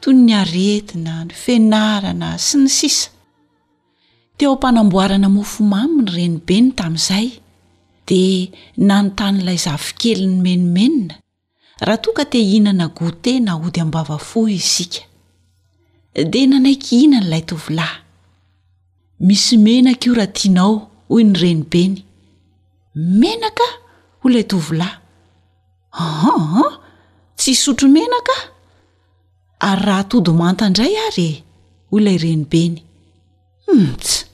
toy ny aretina, ny fianarana, sy ny sisa Teo am-panamboarana mofomamy ny renibeny tamin'izay, dia nanontany ilay zafikely nimenomenona raha toa ka te hihinana goûter na ody ambavafo isika. Dia nanaiky hihinana ilay tovolahy. Misy menaka io raha tianao, hoy ny renibeny. Menaka? hoy ilay tovolahy. Aa, tsy hisotro menaka aho. Ary raha atody manta indray ary e? hoy ilay renibeny. Humpts!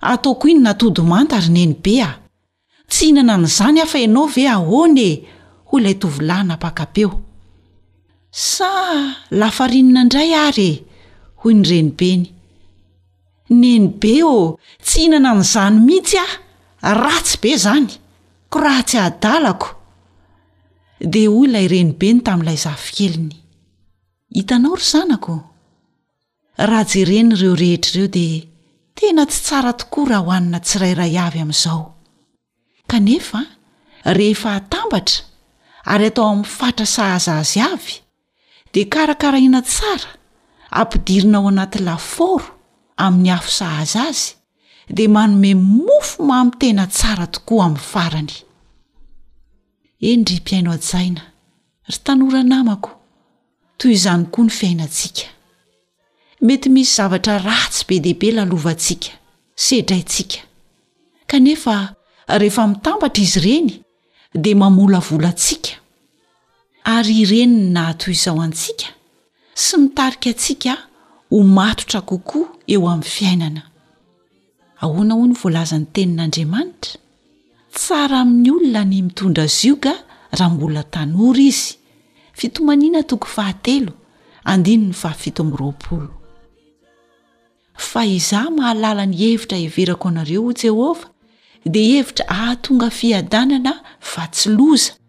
Ataoko inona atody manta ry nenibe a! Tsy hihinana an'izany afa ianao ve ahoana e! hoy ilay tovolahy napaka-peo. Sa lafarinina indray ary e! hoy ny renibeny. Nenibe ô! tsy hihinana an'izany mihitsy aho, ratsy be izany, ko raha tsy adalako! Dia hoy ilay renibeny tamin'ilay zafikeliny, Hitanao ry zanako? Raha jerena ireo rehetra ireo dia tena tsy tsara tokoa raha hohanina tsirairay avy amin'izao. Kanefa, rehefa atambatra ary atao amin'ny fatra sahaza azy avy, dia karakaraina tsara, ampidirina ao anaty lafaoro amin'ny afo sahaza azy, dia manome mofo mamy tena tsara tokoa amin'ny farany. Eny ry mpihaino hajaina, ry tanora namako, toy izany koa ny fiainantsika. Mety misy zavatra ratsy be dia be lalovantsika, sedraintsika. Kanefa rehefa mitambatra izy ireny dia mamolavola antsika. Ary ireny ny naha toy izao antsika sy mitarika antsika ho matotra kokoa eo amin'ny fiainana. Ahoana hoy ny voalazan'ny Tenin'Andriamanitra? Tsara amin'ny olona ny mitondra zioga raha mbola tanora izy, Fitomaniana toko fahatelo, andininy fahafito amby roapolo. Fa izaho mahalala ny hevitra heverako anareo, hoy Jehovah, dia hevitra hahatonga fiadanana, fa tsy loza,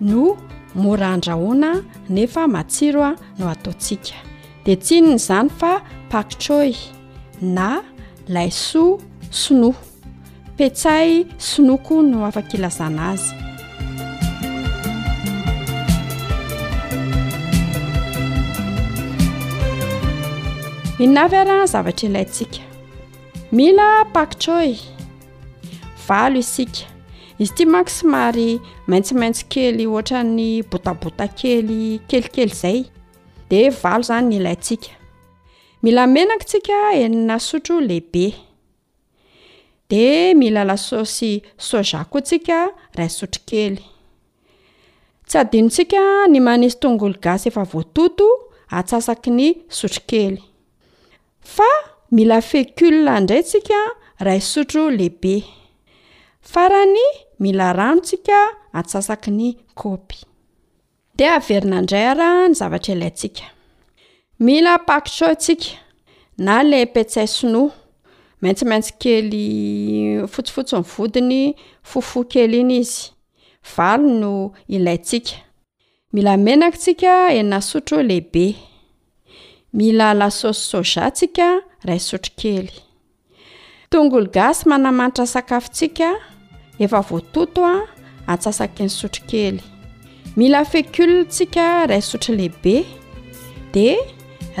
no mora andrahoana nefa matsiro a no ataontsika dia tsinona izany fa pakchoy na laisoa sinoa petsay sinoa koa no afakilazana azy inona avy araha ny zavatra ilaintsika mila pakchoy Valo isika. Izy ity manko somary maitsomaitso kely ohatran'ny botabota kely kelikely izay. Dia valo izany ny ilaintsika. Mila menaka isika enina sotro lehibe. Dia mila lasaosy soja koa isika iray sotro kely. Tsy adinontsika ny manisy tongolo gasy efa voatoto atsasaky ny sotro kely. Fa mila fécule ndray tsika ray sotro lehibe. Farany mila rano tsika antsasaky ny kaopy. Dia averina ndray ara ny zavatra ilaintsika. Mila pak choi tsika na le petsay sinoa, maitsomaitso kely fotsifotsy ny vodiny, fohifohy kely iny izy. Valo no ilaintsika. Mila menaka tsika enina sotro lehibe. Mila lasôsy soja tsika ray sotro kely. Tongolo gasy manamanitra sakafo tsika efa voatoto a atsasaky ny sotro kely. Mila fécule tsika ray sotro lehibe. Dia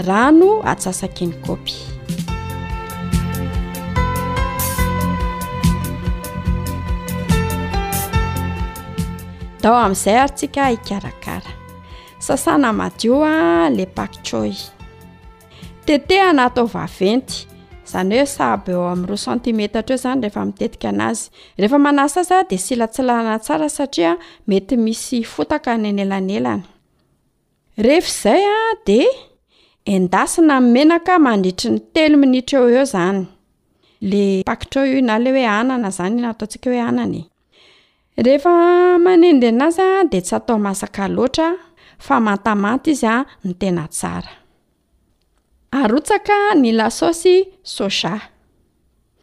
Rano atsasakin'ny kaopy. Tao amin'izay ary tsika hikarakara. Sasana madio le pak choy. Tetehana atao vaventy. Izany hoe sahabo eo amin'ny roa santimetatra eo izany rehefa mitetika anazy. Rehefa manasa azy dia silatsilahana tsara satria mety misy fotaka any anelanelany. Rehefa izay dia endasina amin'ny menaka mandritry ny telo minitra eo ho eo izany. Ilay pakitrao io na ilay hoe anana izany no ataontsika hoe anana e. Rehefa manendena azy dia tsy atao masaka loatra fa mantamanta izy no tena tsara. Arotsaka ny lasaosy soja.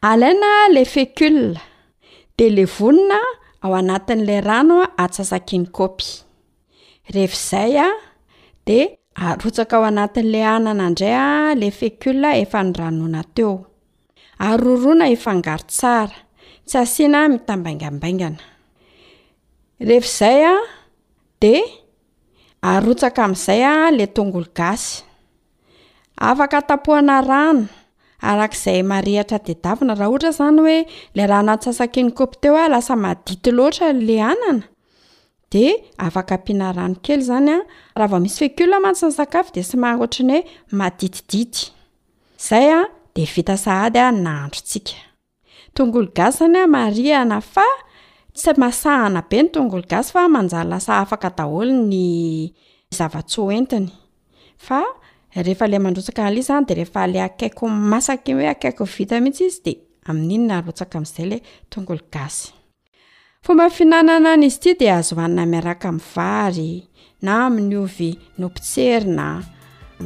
Alaina ilay fécule dia levonina ao anatin'ilay rano atsasak'iny kaopy. Rehefa izay a, de arotsaka ao anatin'le anana indray a le fécule efa niranoana teo. Aroroana hifangaro tsara, tsy asiana mitambaingambaingana. Rehefa izay a, de arotsaka amin'izay a le tongolo gasy. Afaka tapohana rano arak'izay marihitra tedavina raha ohatra zany hoe le rano antsasak'iny kopy teo a lasa madity loatra le anana de afaka ampiana rano kely zany a, raha vao misy fecule mantsy ny sakafo de somary ohatry ny hoe maditidity, zay a de vita sahady a ny nahandrontsika, tongolo gasy zany a marihana fa tsy masahana be ny tongolo gasy fa manjary lasa afaka daholo ny zava-tsy ho entiny, fa rehefa le mandrotsaka an'le izy zany de rehefa le akaiky ho masaka iny hoe akaiky ho vita mihitsy izy de amin'iny no arotsaka am'zay le tongolo gasy. Fomba fihinanana an'izy ity dia azo hanina miaraka amin'ny vary na amin'ny ovy nopotserina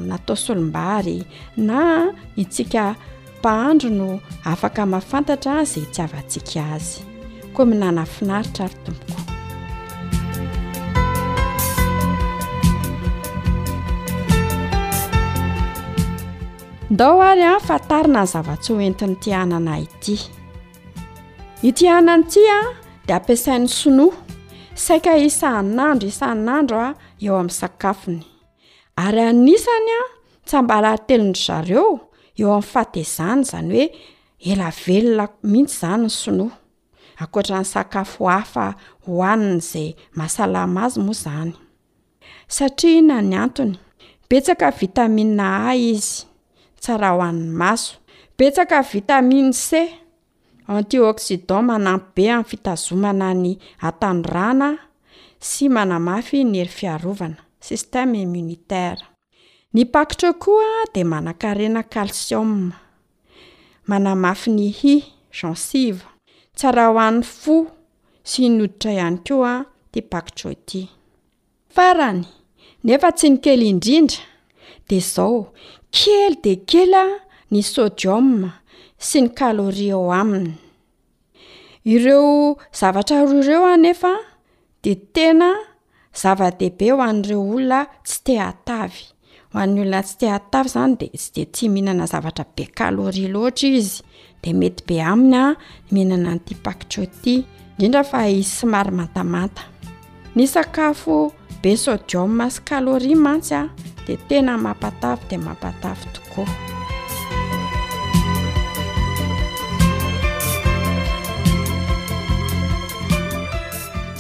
natao solombary na itsika mpahandro no afaka mafantatra izay tsiavantsika azy koa minana finaritra ary tompoko ndao ary an fatarina ny zava-tsy ho entin'ity hanana ity Ity anana ity a dia ampiasain'ny sinoa saika isan'andro isan'andro a eo amin'ny sakafony ary anisany a tsambarantelon-dry zareo eo amin'ny fatezany izany hoe ela velona mihitsy izany ny sinoa ankoatra ny sakafo hafa hohaniny izay mahasalama azy moa izany Satria inona ny antony? Betsaka vitamine A izy, tsara ho an'ny maso. Betsaka vitamine C, antioxydants manampy be amin'ny fitazomana ny hatanorana sy manamafy ny hery fiarovana, système immunitaire. Ny pakotra koa dia manankarena calcium. Manamafy ny hy, gencive. Tsara ho an'ny fo sy ny hoditra ihany koa ity pak choi ity. Farany, nefa tsy ny kely indrindra, dia izao, kely dia kely ny sodium sy ny calories ao aminy. Ireo zavatra roa ireo anefa dia tena zava-dehibe ho an'ireo olona tsy te hahatavy. Ho an'ny olona tsy te hahatavy izany dia tsy dia tia mihinana zavatra be calories loatra izy, dia mety be aminy ny mihinana an'ity paik'trô ity, indrindra fa izy somary mantamanta. Ny sakafo. Be sodium sy calorie mantsy a, dia tena mampatavy dia mampatavy tokoa.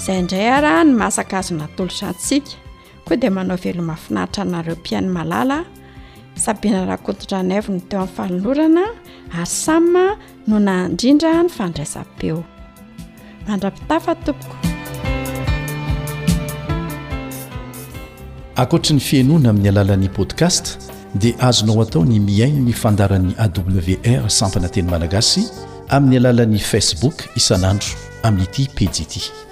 Izay indray ara ny masaka azo natolotra antsika. Koa dia manao veloma finaritra anareo mpihaino malala. Sabina Rakotondranaivony teo amin'ny fanolorana ary Sam no nandrindra ny fandraisam-peo mandra-pitafa tompoko ankoatry ny fihenoana amin'ny alalan'ny podcast dia azonao atao ny mihaino ny fandaran'ny awr sampana teny malagasy amin'ny alalan'ny facebook isan'andro amin'ity pejy ity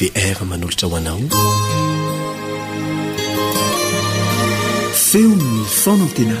wr manolotra ho anao feon'ny faonantena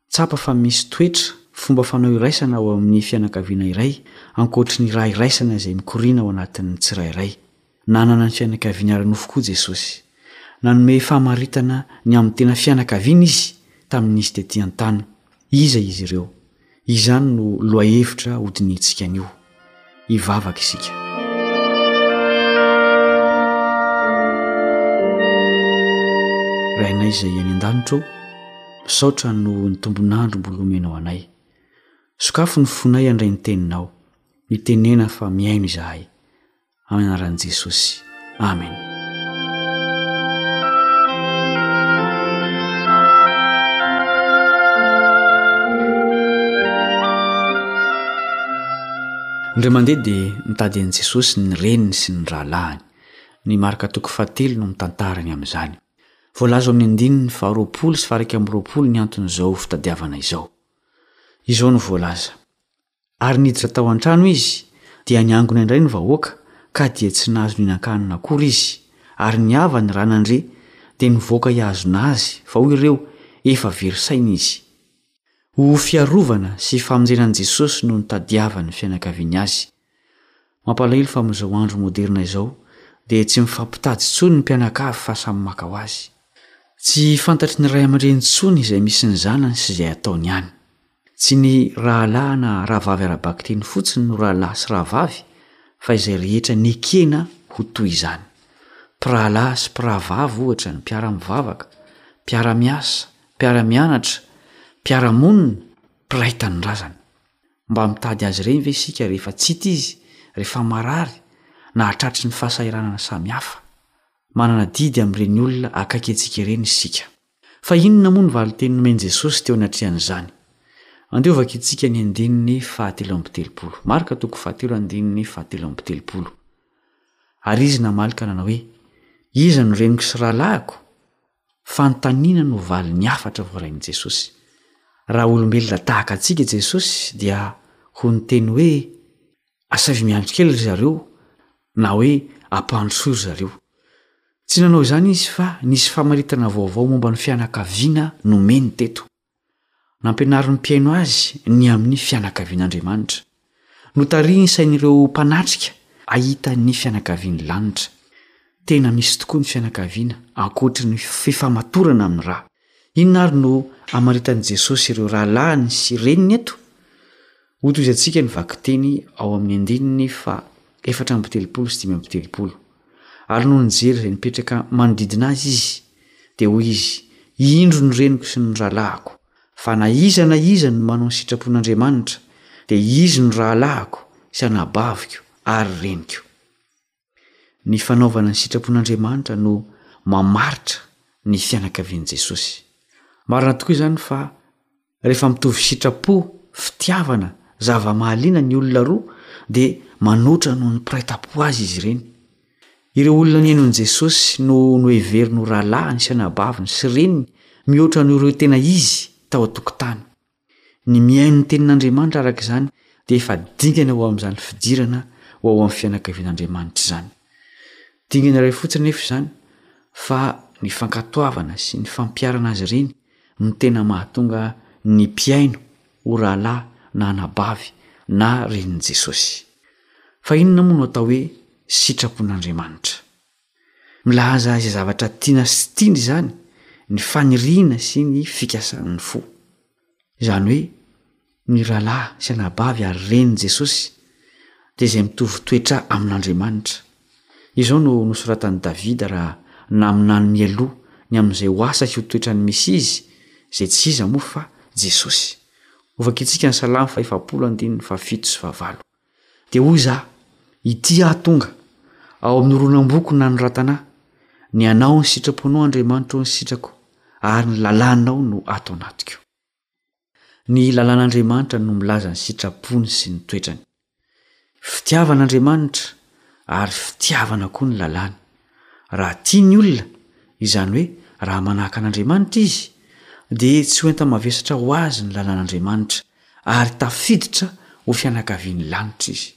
Tsapa fa misy toetra, fomba fanao iraisana ao amin'ny fianakaviana iray, ankoatry ny ra iraisana izay mikoriana ao anatin'ny tsirairay. Nanana ny fianakaviany ara-nofo koa Jesosy. Nanome famaritana ny amin'ny tena fianakaviany izy tamin'izy tetỳ an-tany. Iza izy ireo? Izany no lohahevitra hodinihintsika anio. hivavaka isika rainay izay any an-danitra o misaotra noho ny tombonandro mbola omenao anay sokafo ny fonay andray ny teninao mitenena fa mihaino izahay amin'ny anaran'i Jesosy. Amen. Indray mandeha dia mitady an'i Jesosy ny reniny sy ny rahalahiny. Ny marika toko fahatelo no mitantara ny amin'izany. Voalaza amin'ny andininy faharoapolo sy faraika amby roapolo ny anton'izao fitadiavana izao. Izao no voalaza. Ary niditra tao an-trano izy, dia niangona indray ny vahoaka, ka dia tsy nahazo nihinan-kanina akory izy. Ary ny havany, raha nandre, dia nivoaka hihazona azy, fa hoy ireo, Efa very saina izy. Ho fiarovana sy famonjena an'i Jesosy no nitadiavan'ny fianakaviany azy. Mampalahelo fa amin'izao andro moderina izao, dia tsy mifampitady intsony ny mpianakavy fa samy maka ho azy. Tsy fantatry ny ray aman-dreny intsony izay misy ny zanany sy izay ataony any. Tsy ny rahalahy na rahavavy ara-bakiteny fotsiny no rahalahy sy rahavavy fa izay rehetra nekena ho toy izany. Mpirahalahy sy mpirahavavy, ohatra, ny mpiara-mivavaka, mpiara-miasa, mpiara-mianatra, mpiara-monina, mpiray tanindrazana. Mba mitady azy ireny ve isika rehefa tsy hita izy, rehefa marary, na tratry ny fahasahiranana samihafa? Manana adidy amin'ireny olona akaiky antsika ireny isika. Fa inona moa ny valin-teny nomen'i Jesosy teo anatrehan'izany? Andiovako isika ny andininy fahatelo amby telopolo. Marka toko fahatelo andininy fahatelo amby telopolo. Ary izy namaly ka nanao hoe, Iza no reniko sy rahalahiko? Fanontaniana no valin'ny hafatra voarain'i Jesosy. Raha olombelona tahaka antsika Jesosy dia ho niteny hoe, Asaivo miandry kely ry zareo na hoe ampandrosoy ry zareo. Tsy nanao izany izy fa nisy famaritana vaovao momba ny fianakaviana nomeny teto. Nampianarin'ny mpihaino azy ny amin'ny fianakavian'Andriamanitra. Notarihiny sain'ireo mpanatrika hahita ny fianakavian'ny lanitra. Tena misy tokoa ny fianakaviana ankoatry ny fifamatorana amin'ny ra. Inona ary no amaritan'i Jesosy ireo rahalahiny sy reniny eto? Hotohizantsika ny vakiteny ao amin'ny andininy faha efatra amby telopolo sy dimy amby telopolo, Ary nony nijery izay nipetraka manodidina azy izy, dia hoy izy, Indro ny reniko sy ny rahalahiko, fa na iza na iza no manao ny sitrapon'Andriamanitra, dia izy no rahalahiko sy anabaviko ary reniko. Ny fanaovana ny sitrapon'Andriamanitra no mamaritra ny fianakavian'i Jesosy. Marina tokoa izany fa rehefa mitovy sitrapo, fitiavana, zava-mahaliana ny olona roa dia manoatra noho ny mpiray tampo azy izy ireny. Ireo olona nihainon'i Jesosy no noheveriny ho rahalahiny sy anabaviny sy reniny mihoatra noho ireo tena izy tao an-tokotany. Ny mihaino ny Tenin'Andriamanitra araka izany dia efa dingana ho amin'izany fidirana ho ao amin'ny fianakavian'Andriamanitra izany. Dingana iray fotsiny anefa izany fa ny fankatoavana sy ny fampiharana azy ireny no tena mahatonga ny mpihaino ho rahalahy na anabavy na renin'i Jesosy. Fa inona moa no atao hoe sitrapon'Andriamanitra? Milaza izay zavatra tiana sy tiany izany ny faniriana sy ny fikasan'ny fo. Izany hoe ny rahalahy sy anabavy ary renin'i Jesosy dia izay mitovy toetra amin'Andriamanitra. Izao no nosoratan'i Davida raha naminany mialoha ny amin'izay ho asa ho toetran'ny Mesia izy, izay tsy iza moa fa Jesosy. Hovakintsika ny Salamo fahefapolo andininy fahafito sy fahavalo. Dia hoy izaho, Ity aho tonga, ao amin'ny horonam-boko nanoratana ahy, ny anao ny sitraponao Andriamanitro ny sitrako, ary ny lalànao no ato anatiko. Ny lalàn'Andriamanitra no milaza ny sitrapony sy ny toetrany. Fitiavana Andriamanitra ary fitiavana koa ny lalàny. Raha tia ny olona, izany hoe raha manahaka an'Andriamanitra izy, dia tsy ho enta-mavesatra ho azy ny lalàn'Andriamanitra, ary tafiditra ho fianakavian'ny lanitra izy.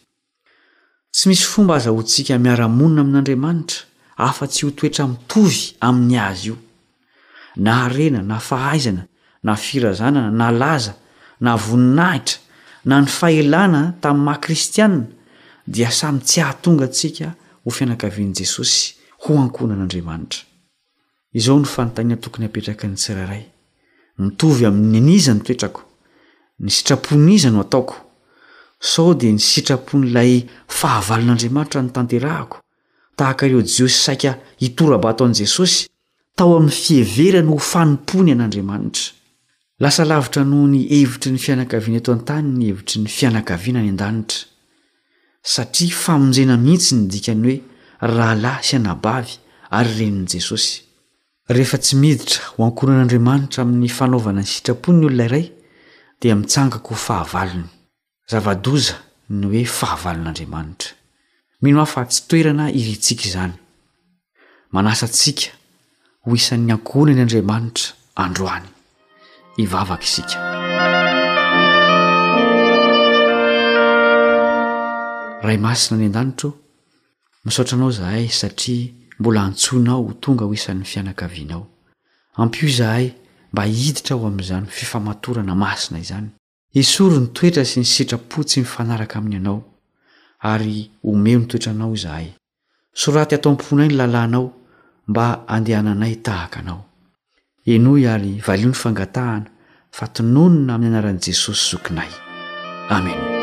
Tsy misy fomba aza ho tsika miara-monina amin'Andriamanitra afa-tsy io toetra mitovy amin'ny Azy io. Na harena, na fahaizana, na firazanana, na laza, na voninahitra, na ny fahelana tamin'ny maha kristiana dia samy tsy hahatonga antsika ho fianakavian'i Jesosy, ho ankohonan'Andriamanitra. Izao no fanontaniana tokony hapetraky ny tsirairay, Mitovy amin'ny an'iza ny toetrako? Ny sitrapon'iza no ataoko? Sao dia ny sitrapon'ilay fahavalon'Andriamanitra no tanterahako, tahaka ireo Jiosy saika hitora-bato an'i Jesosy, tao amin'ny fiheverany ho fanompoany an'Andriamanitra? Lasa lavitra noho ny hevitry ny fianakaviana eto an-tany ny hevitry ny fianakaviana any an-danitra, satria famonjena mihitsy ny dikan'ny hoe rahalahy sy anabavy ary renin'i Jesosy. Rehefa tsy miditra ho ankohonan'Andriamanitra amin'ny fanaovana ny sitrapony ny olona iray, dia mitsangako ho fahavalony. Zava-doza ny hoe fahavalon'Andriamanitra. Mino aho fa tsy toerana iriantsika izany. Manasa antsika ho isan'ny ankohonany Andriamanitra androany. Hivavaka isika. Ray masina any an-danitra ô, misaotra anao izahay satria mbola antsoinao ho tonga ho isan'ny fianakavianao. Ampio izahay mba hiditra ao amin'izany fifamatorana masina izany. Esory ny toetra sy ny sitrapo tsy mifanaraka aminy Ianao, ary omeo ny toetranao izahay. Soraty ato am-ponay ny lalànao mba handehananay tahaka Anao. Henoy ary valio ny fangatahana fa tononina amin'ny anaran'i Jesosy Zokinay. Amena.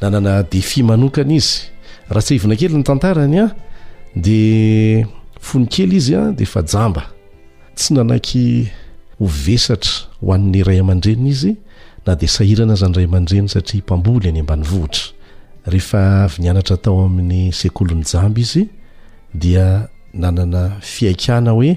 Nanana défi manokana izy. Raha tsiahivina kely ny tantarany an, dia fony kely izy an, dia efa jamba. Tsy nanaiky ho vesatra ho an'ny ray aman-dreniny izy, na dia sahirana aza ny ray aman-dreny satria mpamboly any ambanivohitra. Rehefa avy nianatra tao amin'ny sekolin'i Jamba izy dia nanana fihaikana hoe,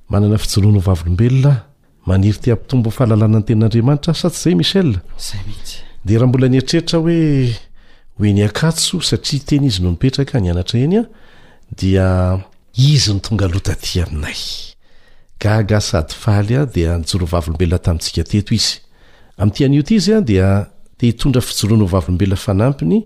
Manana fijoroana ho vavolombelona aho. Maniry te hampitombo fahalalana ny Tenin'Andriamanitra aho, sa tsy izay, Michel? Izay mihitsy. Dia raha mbola nieritreritra aho hoe ho eny Ankatso, satria teny izy no nipetraka, nianatra eny aho, dia. Izy no tonga aloha tatỳ aminay. Gaga sady faly aho, dia nijoro ho vavolombelona tamintsika teto izy. Amin'ity anio ity izy dia te hitondra fijoroana ho vavolombelona fanampiny,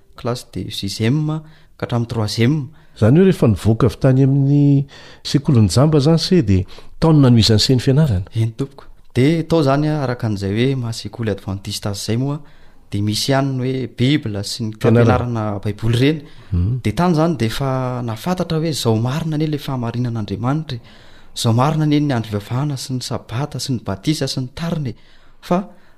classe de sixième ka hatramin'ny troisième. Izany hoe rehefa nivoaka avy tany amin'ny sekolin'ny jamba izany se dia tao no nanohizan'i se ny fianarana? Eny tompoko. Dia tao izany araka an'izay hoe maha sekoly advantista azy izay moa dia misy ihany ny hoe bible sy ny fampianarana baiboly ireny. Dia tany izany dia efa nahafantatra hoe izao marina anie ilay fahamarinan'Andriamanitra e! Izao marina anie ny andro ivavahana sy ny sabata sy ny batisa sy ny tariny e! Fa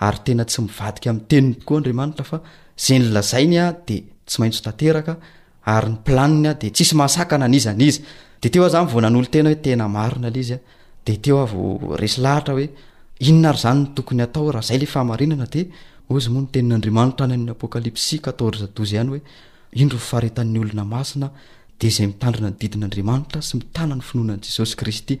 Ary tena tsy mivadika amin'ny teniny tokoa Andriamanitra fa ze nolazainy a de tsy maintsy ho tanteraka ary ny planiny a de tsisy mahasakana n'iza n'iza. De teo aho zany vao nanolo-tena hoe tena marina le izy a, de teo aho vao resy lahatra hoe inona ary zany no tokony atao raha zay le fahamarinana de ozy moa ny tenin'Andriamanitra any amin'ny Apokalypsy quatorze douze ihany hoe indro ny faharetan'ny olona masina de izay mitandrina ny didin'Andriamanitra sy mitana ny finoana an'i Jesosy Kristy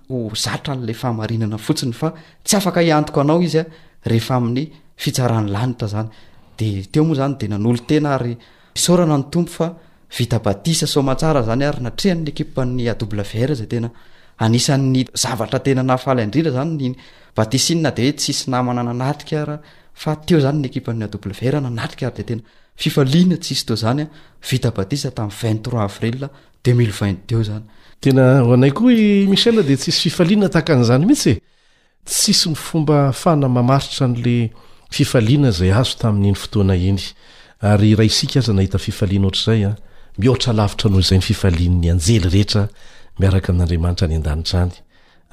ho zatra an'ilay fahamarinana fotsiny fa tsy afaka hiantoka anao izy a rehefa amin'ny fitsaran'ny lanitra zany de teo moa zany de nanolo tena ary isaorana ny tompo fa vita batisa soamantsara zany ary natrehan'ny ekipan'ny AWR zay tena anisan'ny zavatra tena nahafaly indrindra zany ny batisinina de hoe tsisy namana nanatrika ara fa teo zany ny ekipan'ny AWR nanatrika ary de tena fifaliana tsisy toa zany a vita batisa tamin'ny 23 avril 2020 teo zany tena ho anay koa i michel dia tsisy fifaliana tahaka an'izany mihitsy e tsisy ny fomba fana mamaritra an'la fifaliana izay azo tamin'iny fotoana iny ary raha isika aza nahita fifaliana ohatr'izay a mihoatra lavitra noho izay ny fifalian'ny anjely rehetra miaraka amin'andriamanitra any an-danitra any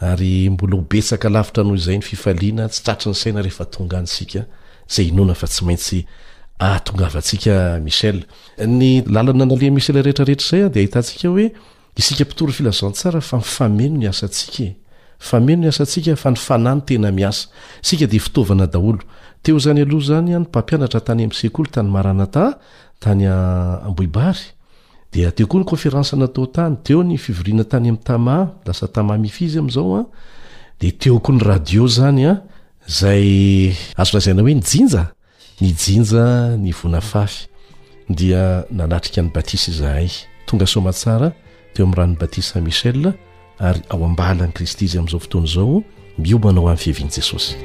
Ary mbola ho betsaka lavitra noho izay ny fifaliana tsy tratry ny saina rehefa tonga any isika, izay inoana fa tsy maintsy ahatongavantsika Michel. Ny lalana nalehan'i Michel rehetra rehetra izay dia ahitantsika hoe isika mpitory filazantsara fa mifameno ny asantsika e! Mifameno ny asantsika fa ny fanahy no tena miasa. Isika dia fitaovana daholo. Teo izany aloha izany ny mpampianatra tany amin'ny sekoly tany Maranatha tany Ambohibary. Dia teo koa ny conférence natao tany, teo ny fivoriana tany am Tama, lasa Tama mify izy am zao an, dia teo koa ny radio zany an, zay azo lazaina hoe ny jinja, ny jinja ny vonafafy, dia nanatrika ny batisa izahay, tonga soamatsara teo am rano batisa Michel, ary ao am-balan'i Kristy izy amin'izao fotoana izao, miomana ho amin'ny fiavian'i Jesosy.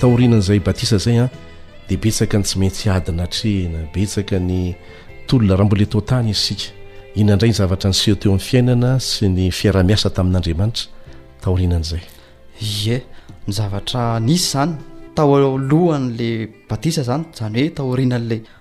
Taorian'izay batisa izay an, dia betsaka ny tsy maintsy ady natrehina, betsaka ny tolona raha mbola eto an-tany isika. Inona indray ny zavatra niseho teo amin'ny fiainana sy ny fiaraha-miasa tamin'Andriamanitra taorianan'izay? Ie, ny zavatra nisy izany tao alohan'ilay batisa izany, izany hoe taorianan'ilay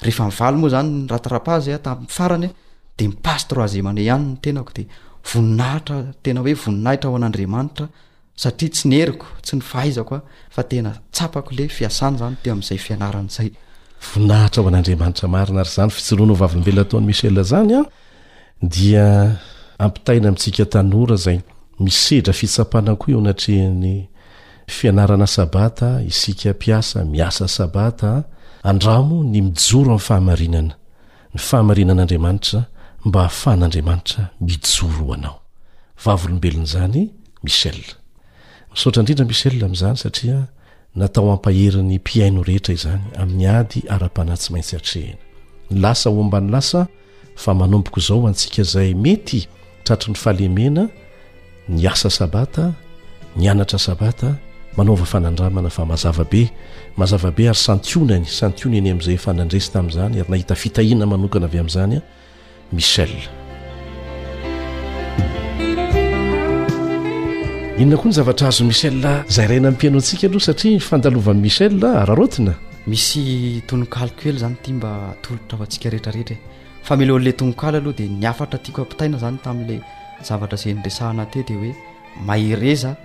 rehefa nivaly moa zany ny ratarapazy a tamin'ny farany a de ny passe troisième-année ihany ny tenako de voninahitra tena hoe voninahitra ho an'Andriamanitra satria tsy ny heriko tsy ny fahaizako a fa tena tsapako le fiasany zany teo amin'izay fianarana izay voninahitra ho an'Andriamanitra marina ary zany fijoroana ho vavolombelona ataon'i Michel zany a dia ampitaina amintsika tanora zay misedra fitsapana koa eo anatrehan'ny Fianarana Sabata, Isika mpiasa, miasa Sabata, andramo ny mijoro amin'ny fahamarinana, ny fahamarinan'Andriamanitra, mba hahafahan'Andriamanitra mijoro ho anao. Vavolombelon'izany Michelle. Misaotra indrindra Michelle amin'izany satria natao hampaherin'ny mpihaino rehetra izany amin'ny ady ara-panahy tsy maintsy atrehina. Ny lasa homba ny lasa. fa manomboka izao ho antsika izay mety tratry ny fahalemena ny asa sabata ny anatra sabata manaova fanandramana fa mazava be mazava be ary santionany santiona eny amin'izay efa nandresy tamin'izany ary nahita fitahiana manokana avy amin'izany a michel inona koa ny zavatra azo michel zay raina ampiaino antsika aloha satria fandalovan'i michel araraotina Misy tononkalo kely zany ity mba atolotra ho antsika rehetra rehetra e. Fa mialohan'ilay tononkalo aloha dia ny hafatra tiako ampitaina zany tamin'ilay zavatra izay niresahana teo dia hoe mahereza,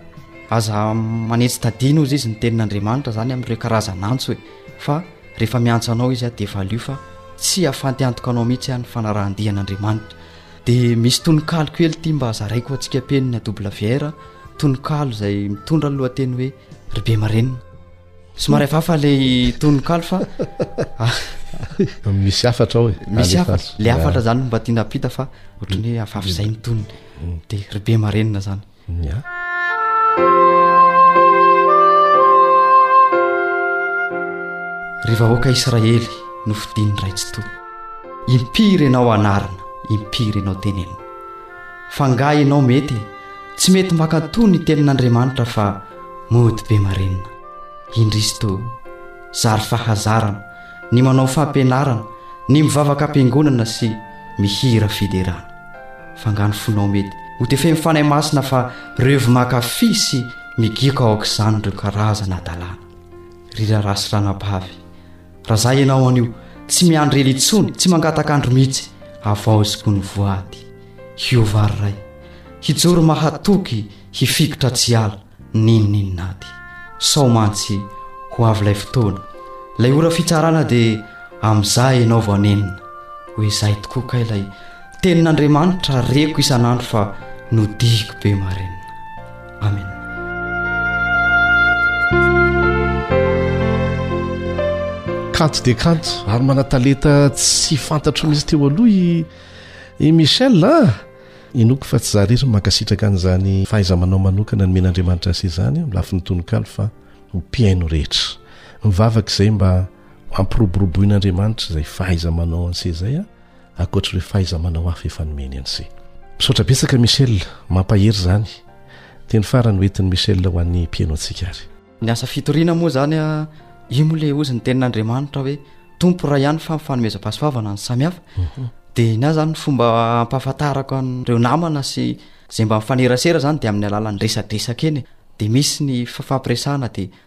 aza manetsy tadino hozy izy ny tenin'Andriamanitra zany amin'ireo karazan'antso e, fa rehefa miantso anao izy dia valio fa tsy hahafanty antoka anao mihitsy aho ny fanarahan-dian'Andriamanitra. Dia misy tononkalo kely ity mba zaraiko ho antsika penina WR, tononkalo izay mitondra ny lohateny hoe Ry Bemarenina. Somary hafahafa ilay tononkalo fa misy hafatra ao e misy hafatra le hafatra zany mba tiana apita fa ohatrany hoe hafahafa izay ny tonony mm. de ry be marenina zany ya ry vahoaka israely no fidian'ny ray tsy toa impiry ianao anarina impiry ianao tenenina F'angaha ianao mety e, tsy mety mpankatò ny tenin'Andriamanitra fa mody be marenina. Indrisy toa zary fahazarana ny manao fampianarana, ny mivavaka am-piangonana sy mihira fiderana. F'angaha ny fonao mety ho tefen'ny Fanahy Masina fa revy mankafy sy migiaka aok'izany ireo karazana hadalana. Ry raharaha sy ranabavy, Raha zah ianao anio Tsy miandry ela intsony Tsy mangataka andro mihitsy Havaoziko ny voady Hiova ry Ray Hijoro mahatoky Hifikitra tsy hiala N'inon'inona ady Sao mantsy Ho avy lay fotoana Lay ora fitsarana Dia amizah ianao vao nenina Ho izay tokoa kay lay Tenin'Andriamanitra Reko isan'andro Fa nodihiko be marenina Amena. Kanto dia kanto ary manatalenta tsy fantatro mihitsy teo aloha i i Michel a ah! inoako fa tsy za rery mankasitraka an'izany fahaiza manao manokana ny men'Andriamanitra azy izany amin'ny lafiny tononkalo fa ho mpihaino rehetra mivavaka izay mba hampiroboroboin'Andriamanitra izay fahaiza manao an'se izay a ah! ankoatra ireo fahaiza-manao hafa efa nomeny an'i se. Misaotra betsaka Michel, mampahery izany. Teny farany hoentin'i Michel ho an'ny mpieno antsika ary. Ny asa fitoriana moa izany a, io moa ilay ozy ny tenin'Andriamanitra hoe Tompo iray ihany fa mifanomezam-pahasoavana ny samihafa, dia ny ahy izany ny fomba hampahafantarako an'ireo namana sy izay mba mifanerasera izany dia amin'ny alalan'ny resadresaka eny e, dia misy ny fifampiresahana dia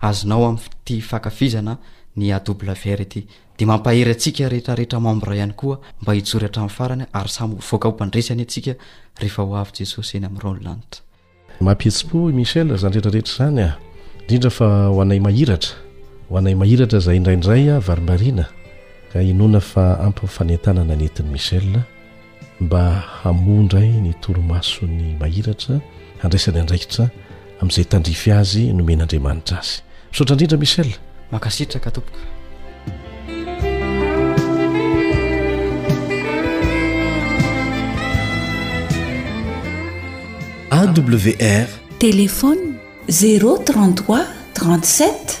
Azonao am f'ity fakafizana ny AWR ity. Dia mampahery antsika rehetrarehetra membre ihany koa mba hijoro hatramin'ny farany ary samy ho voaka ho mpandresy anie tsika rehefa ho avy Jesosy eny amin'ireo ny lanitra. Mampihetsi-po i Michel izany rehetrarehetra izany a! indrindra fa ho anay mahiratra, ho anay mahiratra izay indraindray varimbariana ka inoana fa ampy ny fanentanana nentin'i Michel, mba hamoha indray ny torimasony mahiratra handraisany andraikitra amin'izay tandrify azy nomen'Andriamanitra azy. Misaotra indrindra Michel. Mankasitraka tompoko. AWR téléphone 033 37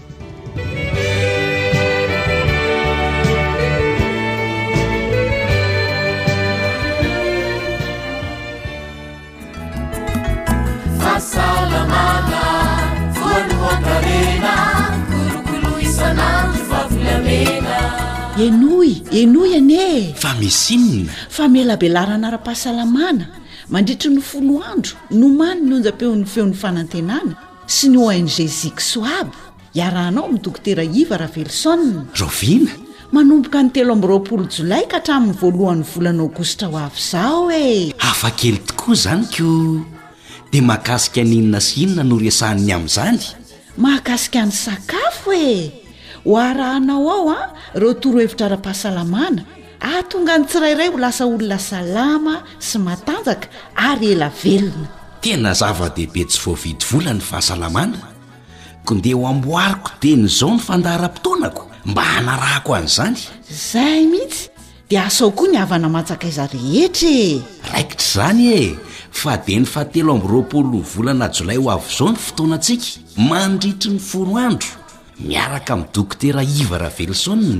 famelabelarana ara-pahasalamana mandritry ny folo andro nomany ny onjam-peon'ny feon'ny fanantenana sy ny ONG Zixoab iarahanao amin'i Dokotera Iva Raveloson. Rahoviana? Manomboka ny telo amby roapolo Jolay ka hatramin'ny voalohan'ny volana Aogositra ho avy izao e! Hafa kely tokoa izany ko! Dia mahakasika ny inona sy inona no resahan'ny amin'izany? Mahakasika ny sakafo e! Ho arahanao ao an, ireo torohevitra ara-pahasalamana, Hahatonga ny tsirairay ho lasa olona salama sy matanjaka ary ela velona. Tena zava-dehibe tsy voavidy vola ny fahasalamana, koa ndeha ho amboariko dieny izao ny fandaharam-potoanako mba hanarahako an'izany. Izay mihitsy, dia asao koa ny havana aman-tsakaiza rehetra e! Raikitra izany e! Fa dia ny fahatelo amby roapolo volana jolay ho avy izao ny fotoanantsika, mandritry ny folo andro, miaraka amin'i Dokotera Iva Ravelisona,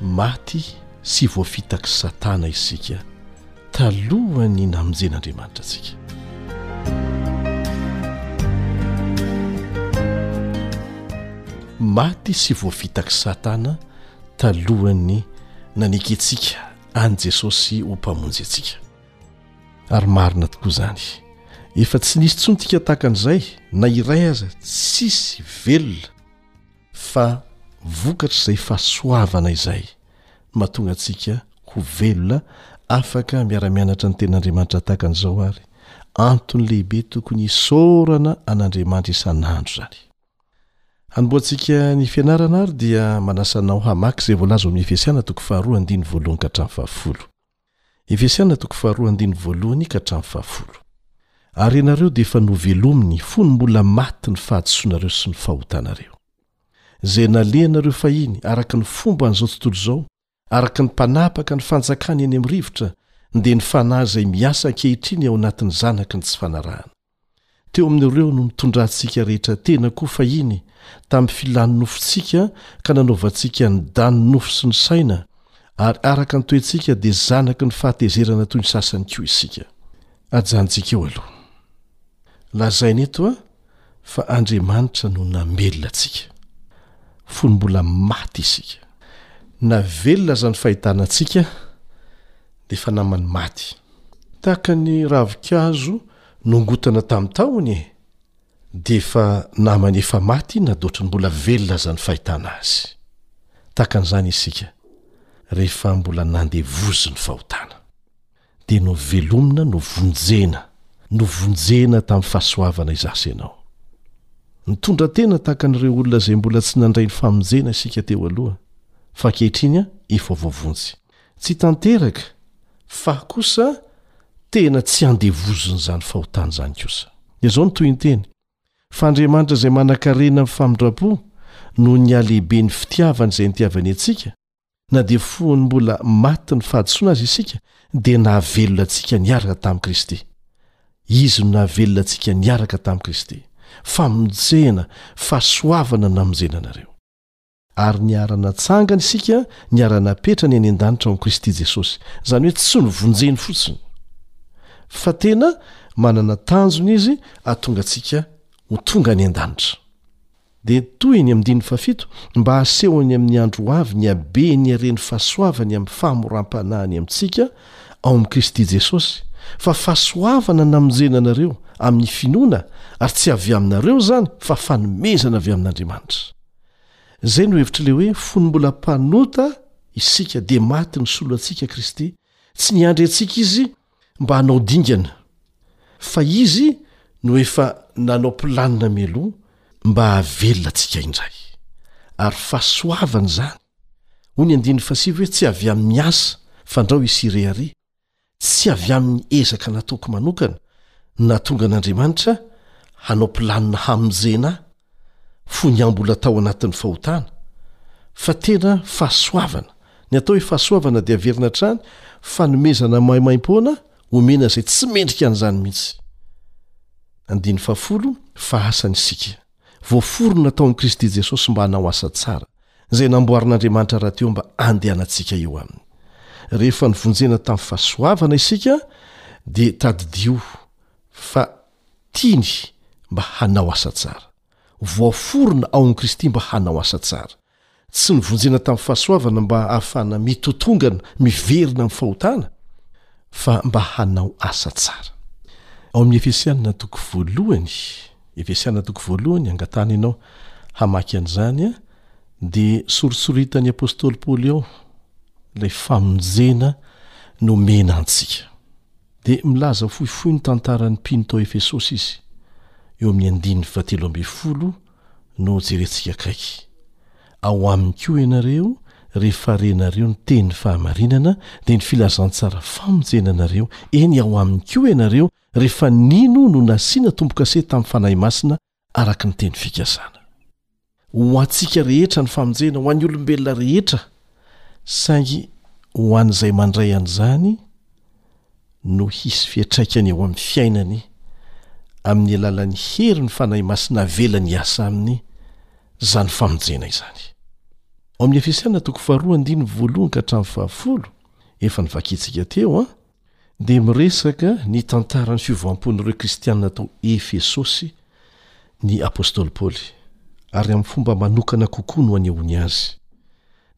Maty sy voafitak'i Satana isika talohan'ny namonjen'Andriamanitra antsika. Maty sy voafitak'i Satana talohan'ny nanekentsika an'i Jesosy ho Mpamonjy antsika. Ary marina tokoa izany. Efa tsy nisy intsony tika tahaka an'izay, na iray aza, tsisy velona. fa vokatr'izay fahasoavana izay no mahatonga antsika ho velona, afaka miara-mianatra ny Tenin'Andriamanitra tahaka an'izao ary antony lehibe tokony hisaorana an'Andriamanitra isan'andro izany. Hanombohantsika ny fianarana ary dia manasa anao hamaky izay voalaza ao amin'ny Efesiana toko faharoa andininy voalohany ka hatramin'ny fahafolo. Efesiana toko faharoa andininy voalohany ka hatramin'ny fahafolo. Ary ianareo dia efa novelominy fony mbola maty ny fahadisoanareo sy ny fahotanareo, izay nalehanareo fahiny araka ny fomba an'izao tontolo izao, araka ny mpanapaka ny fanjakany eny amin'ny rivotra, dia ny fanahy izay miasa ankehitriny ao anatin'ny zanaky ny tsy fanarahana. Teo amin'ireo no nitondrantsika rehetra tena koa fahiny tamin'ny filan'ny nofontsika ka nanaovantsika ny dan'ny nofo sy ny saina, ary araka ny toetsika dia zanaky ny fahatezerana toy ny sasany koa isika. Ajanontsika eo aloha. Lazaina eto a, fa Andriamanitra no namelona antsika. Fony mbola maty isika. Na velona aza ny fahitana antsika, dia efa naman'ny maty. Tahaka ny ravinkazo Nongotana tamin'ny tahony e! Dia efa namany efa maty inona dia ohatran'ny mbola velona aza ny fahitana azy. Tahaka an'izany isika, rehefa mbola nandevozy ny fahotana. Dia novelomina, novonjena, novonjena tamin'ny fahasoavana izaho sy ianao. Nitondra tena tahaka an'ireo olona izay mbola tsy nandray ny famonjena isika teo aloha, fa ankehitriny efa voavonjy. Tsy tanteraka, fa kosa tena tsy andevozin'izany fahotana izany kosa. Dia izao ny tohinteny, Fa Andriamanitra izay manan-karena amin'ny famindram-po, noho ny halehiben'ny fitiavany izay nitiavany antsika, na dia fony mbola matin'ny fahadisoana aza isika, dia nahavelona antsika niaraka tamin'i Kristy. Izy no nahavelona antsika niaraka tamin'i Kristy. Famonjena, fahasoavana namonjena anareo. Ary niara-natsangany isika, niara-napetrany any an-danitra ao amin'i Kristy Jesosy. Izany hoe tsy novonjeny fotsiny, fa tena manana tanjona izy hahatonga antsika ho tonga any an-danitra. Dia toy ny amin'ny andininy fahafito, mba hasehony amin'ny andro ho avy ny habehin'ny haren'ny fahasoavany amin'ny fahamoram-panahiny amintsika ao amin'i Kristy Jesosy, fa fahasoavana namonjena anareo amin'ny finoana, ary tsy avy aminareo izany, fa fanomezana avy amin'Andriamanitra. Zay no hevitr'le hoe fony mbola mpanota isika dia maty nisolo antsika Kristy, tsy niandry antsika Izy mba hanao dingana fa Izy no efa nanao planina mialoha mba hahavelona antsika indray. Ary fahasoavana izany. Hoy ny andininy fahasivy hoe tsy avy amin'ny asa, fandrao hisy hirehareha. Tsy avy amin'ny ezaka nataoko manokana no nahatonga an'Andriamanitra hanao planina hamonjena ahy fony aho mbola tao anatin'ny fahotana, fa tena fahasoavana. Ny atao hoe fahasoavana dia averina hatrany, fanomezana maimaim-poana omena izay tsy mendrika an'izany mihitsy. Andininy fahafolo, Fa asa ny isika? voaforona tao amin'i Kristy Jesosy mba hanao asa tsara, izay namboarin'Andriamanitra rahateo mba handehanantsika eo Aminy. Rehefa novonjena tamin'ny fahasoavana isika, dia tadidio fa tiany mba hanao asa tsara. Voaforona ao amin'i Kristy mba hanao asa tsara. Tsy nivonjena tamin'ny fahasoavana mba hahafahana mitotongana miverina amin'ny fahotana, fa mba hanao asa tsara. Ao amin'ny Efesiana toko voalohany, Efesiana toko voalohany, angatahana ianao hamaky an'izany, dia soritsoritany apostoly Paoly ao ilay famonjena nomena antsika. Dia milaza fohifohy ny tantaran'ny mpino tao Efesosy izy, eo amin'ny andininy fahatelo ambin'ny folo, no jerentsika akaiky. Ao aminy koa ianareo rehefa renareo ny teny fahamarinana dia ny filazantsara famonjena anareo, eny ao aminy koa ianareo rehefa nino no nasiana tombokase tamin'ny Fanahy Masina araka ny teny fikasana. Ho antsika rehetra ny famonjena, ho an'ny olombelona rehetra saingy ho an'izay mandray an'izany no hisy fiatraikany eo amin'ny fiainany amin'ny alalan'ny hery ny Fanahy Masina avelany hiasa aminy izany famonjena izany. Ao amin'ny Efesiana toko faharoa andininy voalohany ka hatramin'ny fahafolo, efa novakintsika teo an, dia miresaka ny tantaran'ny fiovam-pon'ireo Kristianina tao Efesosy ny apostoly Paoly, ary amin'ny fomba manokana kokoa no anehoany azy,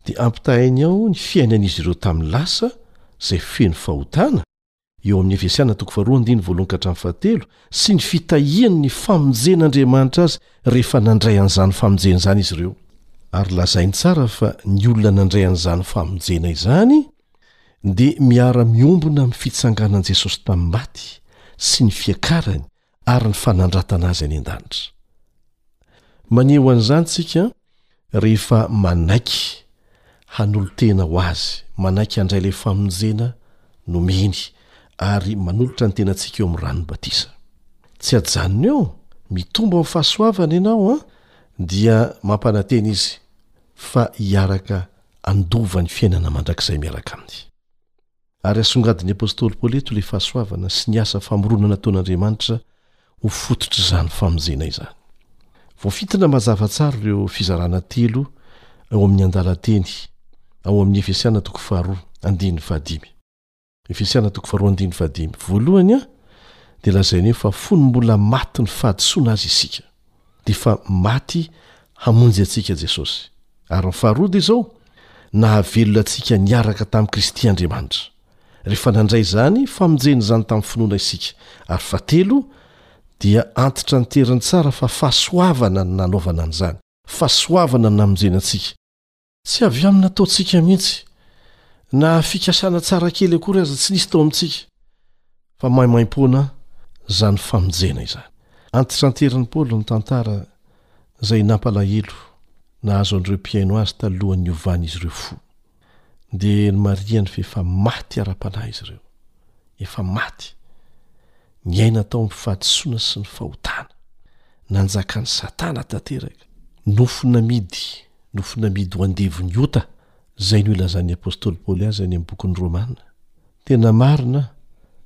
dia ampitahainy ao ny fiainan'izy ireo tamin'ny lasa izay feno fahotana, eo amin'ny Efesiana toko faharoa andininy voalohany ka hatramin'ny fahatelo, sy ny fitahiany ny famonjen'Andriamanitra azy rehefa nandray an'izany famonjena izany izy ireo, ary lazainy tsara fa ny olona nandray an'izany famonjena izany dia miara-miombona amin'ny fitsanganan'i Jesosy tamin'ny maty sy ny fiakarany ary ny fanandratana azy any an-danitra. Maneho an'izany isika rehefa manaiky hanolo-tena ho azy, manaiky handray ilay famonjena nomeny ary manolotra ny tenantsika eo amin'ny ranon'ny batisa. Tsy ajanony eo, mitombo amin'ny fahasoavana ianao dia mampanantena izy. fa hiaraka handova ny fiainana mandrakizay miaraka aminy. Ary asongadin'ny apostoly Paoly eto ilay fahasoavana sy ny asa famoronana ataon'Andriamanitra ho fototr'izany famonjena izany. Voafintina mazava tsara ireo fizarana telo ao amin'ny andalan-teny ao amin'ny Efesiana toko faharoa, andininy fahadimy. Efesiana toko faharoa andininy fahadimy. Voalohany a, dia lazainy eo fa fony mbola maty ny fahadisoana azy isika, dia efa maty hamonjy antsika Jesosy. Ary ny faharoa dia izao, nahavelona antsika niaraka tamin'i Kristy Andriamanitra, rehefa nandray izany famonjena izany tamin'ny finoana isika. Ary fahatelo, dia antitra ny teriny tsara fa fahasoavana no nanaovana an'izany, fahasoavana no namonjena antsika. Tsy avy amin'ny nataontsika mihitsy, na fikasana tsara kely akory aza tsy nisy tao amintsika, fa maimaimpoana izany famonjena izany. Antitranterin'i Paoly ny tantara izay nampalahelo nahazo an'ireo mpihaino azy talohan'ny niovan'izy ireo fo, dia nomarihany fa efa maty ara-panahy izy ireo, efa maty, niaina tao amin'ny fahadisoana sy ny fahotana, nanjakan'i Satana tanteraka, nofo namidy no finamidy ho andevon'ny ota, izay no ilazan'ny apostoly Paoly azy any amin'ny bokin'ny Romana. Tena marina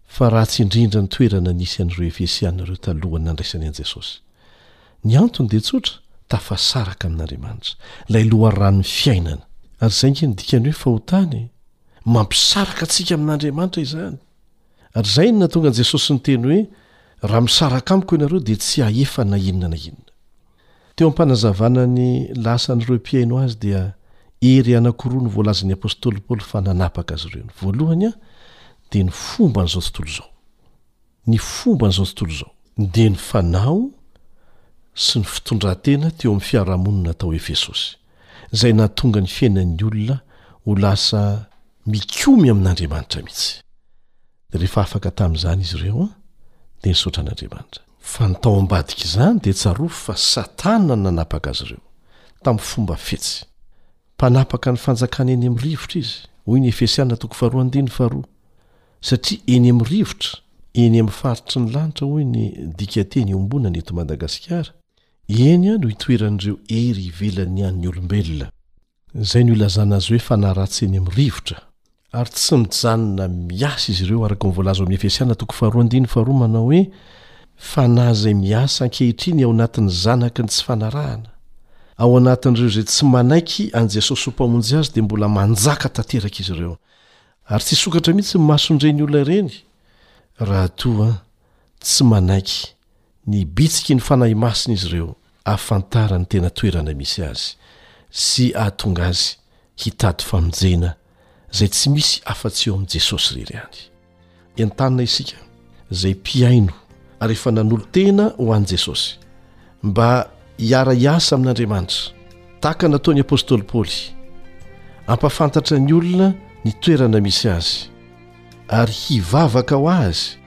fa ratsy indrindra ny toerana nisy an'ireo Efesiana ireo talohan'ny nandraisany an'i Jesosy. Ny antony dia tsotra, tafasaraka amin'Andriamanitra, ilay loharanon'ny fiainana. Ary izay ange no dikan'ny hoe fahotana e! Mampisaraka antsika amin'Andriamanitra izany. Ary izay no nahatonga an'i Jesosy niteny hoe, Raha misaraka amiko ianareo dia tsy hahefa na inona na inona. Teo am-panazavana ny lasan'ireo mpihaino azy dia hery anankiroa no voalazan'ny apostoly Paoly fa nanapaka azy ireo. Ny voalohany dia ny fomban'izao tontolo izao. Ny fomban'izao tontolo izao. Dia ny fanao sy ny fitondran-tena teo amin'ny fiarahamonina tao Efesosy, izay nahatonga ny fiainan'ny olona ho lasa mikomy amin'Andriamanitra mihitsy. Rehefa afaka tamin'izany izy ireo, dia nisaotra an'Andriamanitra. Fa ny tao ambadik'izany dia tsarovy fa Satana no nanapaka azy ireo, tamin'ny fomba fetsy. Mpanapaka ny fanjakana eny amin'ny rivotra izy, hoy ny Efesiana toko faharoa andininy faharoa. Satria eny amin'ny rivotra, eny amin'ny faritry ny lanitra hoy ny dikanteny iombonana eto Madagasikara, eny no itoeran'ireo hery ivelan'ny an'ny olombelona. izay no ilazana azy hoe fanaratsy eny amin'ny rivotra, ary tsy mijanona miasa izy ireo, araka ny voalaza ao amin'ny Efesiana toko faharoa andininy faharoa manao hoe, Fanahy izay miasa ankehitriny ao anatin'ny zanaky ny tsy fanarahana. Ao anatin'ireo izay tsy manaiky an'i Jesosy ho Mpamonjy azy dia mbola manjaka tanteraka izy ireo, ary tsy hisokatra mihitsy ny mason'ireny olona ireny raha toa tsy manaiky Ny bitsiky ny Fanahy Masina izy ireo hahafantara ny tena toerana misy azy sy hahatonga azy hitady famonjena izay tsy misy afa-tsy eo amin'i Jesosy irery ihany. Entanina isika izay mpihaino ary efa nanolo-tena ho an'i Jesosy mba hiara-hiasa amin'Andriamanitra tahaka nataon'ny apostoly Paoly, hampafantatra ny olona ny toerana misy azy ary hivavaka ho azy.